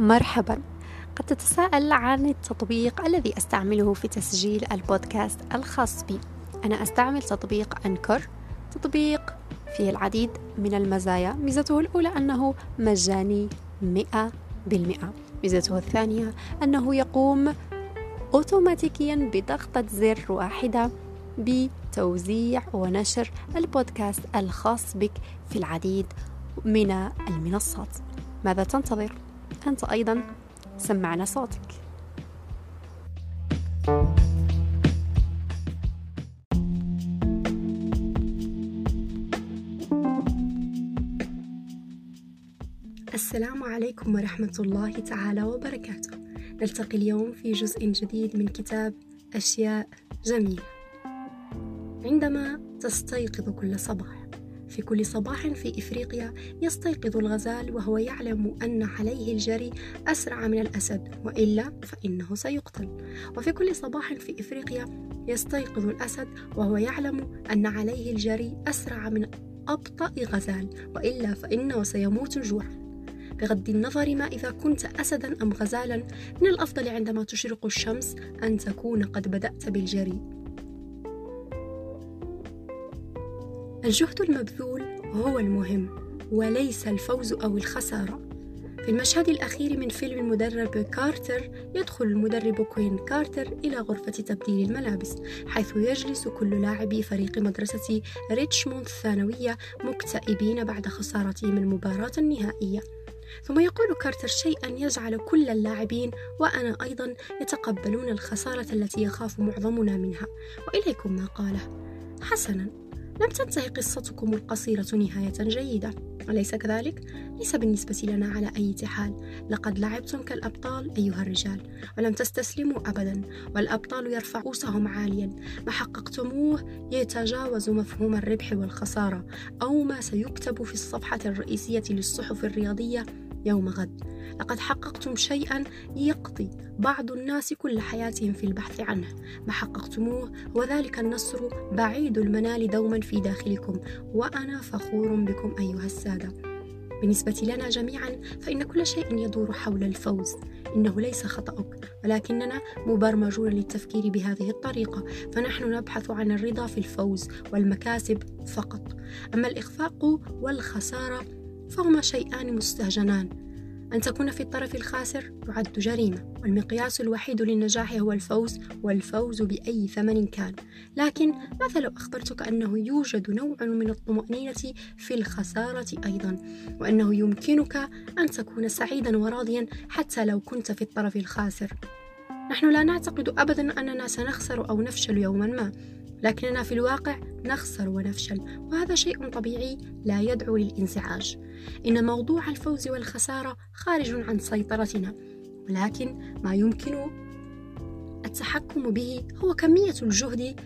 مرحبا. قد تتساءل عن التطبيق الذي أستعمله في تسجيل البودكاست الخاص بي. أنا أستعمل تطبيق أنكر. تطبيق فيه العديد من المزايا. ميزته الأولى أنه مجاني مئة بالمئة. ميزته الثانية أنه يقوم أوتوماتيكيا بضغطة زر واحدة بتوزيع ونشر البودكاست الخاص بك في العديد من المنصات. ماذا تنتظر؟ أنت أيضا سمعنا صوتك. السلام عليكم ورحمة الله تعالى وبركاته. نلتقي اليوم في جزء جديد من كتاب أشياء جميلة. عندما تستيقظ كل صباح في كل صباح في إفريقيا يستيقظ الغزال وهو يعلم أن عليه الجري أسرع من الأسد وإلا فإنه سيقتل. وفي كل صباح في إفريقيا يستيقظ الأسد وهو يعلم أن عليه الجري أسرع من أبطأ غزال وإلا فإنه سيموت جوعا بغض النظر ما إذا كنت أسدا أم غزالا من الأفضل عندما تشرق الشمس أن تكون قد بدأت بالجري. الجهد المبذول هو المهم وليس الفوز أو الخسارة. في المشهد الأخير من فيلم المدرب كارتر يدخل المدرب كوين كارتر إلى غرفة تبديل الملابس حيث يجلس كل لاعبي فريق مدرسة ريتشموند الثانوية مكتئبين بعد خسارتهم المباراة النهائية. ثم يقول كارتر شيئا يجعل كل اللاعبين وأنا أيضا يتقبلون الخسارة التي يخاف معظمنا منها. وإليكم ما قاله. حسنا. لم تنتهي قصتكم القصيرة نهاية جيدة أليس كذلك؟ ليس بالنسبة لنا على أي حال. لقد لعبتم كالأبطال أيها الرجال ولم تستسلموا أبدا والأبطال يرفع رؤوسهم عاليا. ما حققتموه يتجاوز مفهوم الربح والخسارة أو ما سيكتب في الصفحة الرئيسية للصحف الرياضية يوم غد. لقد حققتم شيئا يقضي بعض الناس كل حياتهم في البحث عنه. ما حققتموه وذلك النصر بعيد المنال دوما في داخلكم وأنا فخور بكم أيها السادة. بالنسبة لنا جميعا فإن كل شيء يدور حول الفوز. إنه ليس خطأك ولكننا مبرمجون للتفكير بهذه الطريقة. فنحن نبحث عن الرضا في الفوز والمكاسب فقط. أما الإخفاق والخسارة فهما شيئان مستهجنان. أن تكون في الطرف الخاسر يعد جريمة والمقياس الوحيد للنجاح هو الفوز والفوز بأي ثمن كان. لكن ماذا لو أخبرتك أنه يوجد نوع من الطمأنينة في الخسارة أيضا وأنه يمكنك أن تكون سعيدا وراضيا حتى لو كنت في الطرف الخاسر؟ نحن لا نعتقد أبدا أننا سنخسر أو نفشل يوما ما. لكننا في الواقع نخسر ونفشل وهذا شيء طبيعي لا يدعو للانزعاج. إن موضوع الفوز والخسارة خارج عن سيطرتنا ولكن ما يمكن التحكم به هو كمية الجهد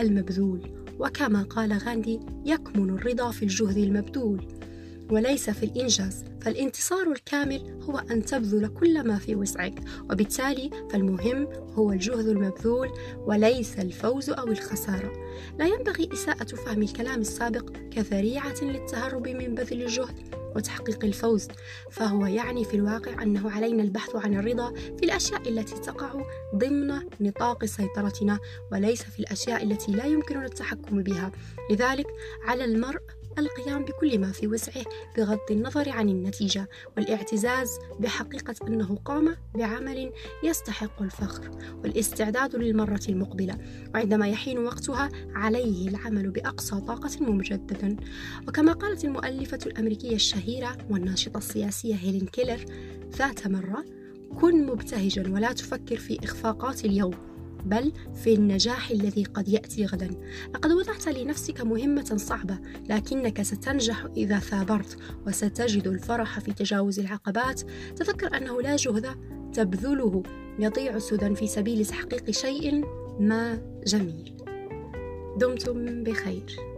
المبذول. وكما قال غاندي يكمن الرضا في الجهد المبذول. وليس في الإنجاز فالانتصار الكامل هو أن تبذل كل ما في وسعك وبالتالي فالمهم هو الجهد المبذول وليس الفوز أو الخسارة. لا ينبغي إساءة فهم الكلام السابق كذريعة للتهرب من بذل الجهد وتحقيق الفوز فهو يعني في الواقع أنه علينا البحث عن الرضا في الأشياء التي تقع ضمن نطاق سيطرتنا وليس في الأشياء التي لا يمكننا التحكم بها. لذلك على المرء القيام بكل ما في وسعه بغض النظر عن النتيجة والاعتزاز بحقيقة أنه قام بعمل يستحق الفخر والاستعداد للمرة المقبلة وعندما يحين وقتها عليه العمل بأقصى طاقة مجددا وكما قالت المؤلفة الأمريكية الشهيرة والناشطة السياسية هيلين كيلر ذات مرة كن مبتهجا ولا تفكر في إخفاقات اليوم. بل في النجاح الذي قد يأتي غدا. لقد وضعت لنفسك مهمة صعبة لكنك ستنجح إذا ثابرت وستجد الفرح في تجاوز العقبات. تذكر أنه لا جهد تبذله يضيع سدى في سبيل تحقيق شيء ما جميل. دمتم بخير.